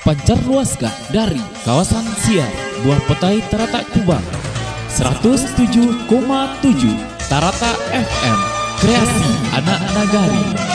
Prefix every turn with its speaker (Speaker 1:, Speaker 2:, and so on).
Speaker 1: dipancar luaskan dari kawasan Siar, Buah Petai Tarata Kubang. 107,7 Tarata FM, kreasi anak nagari.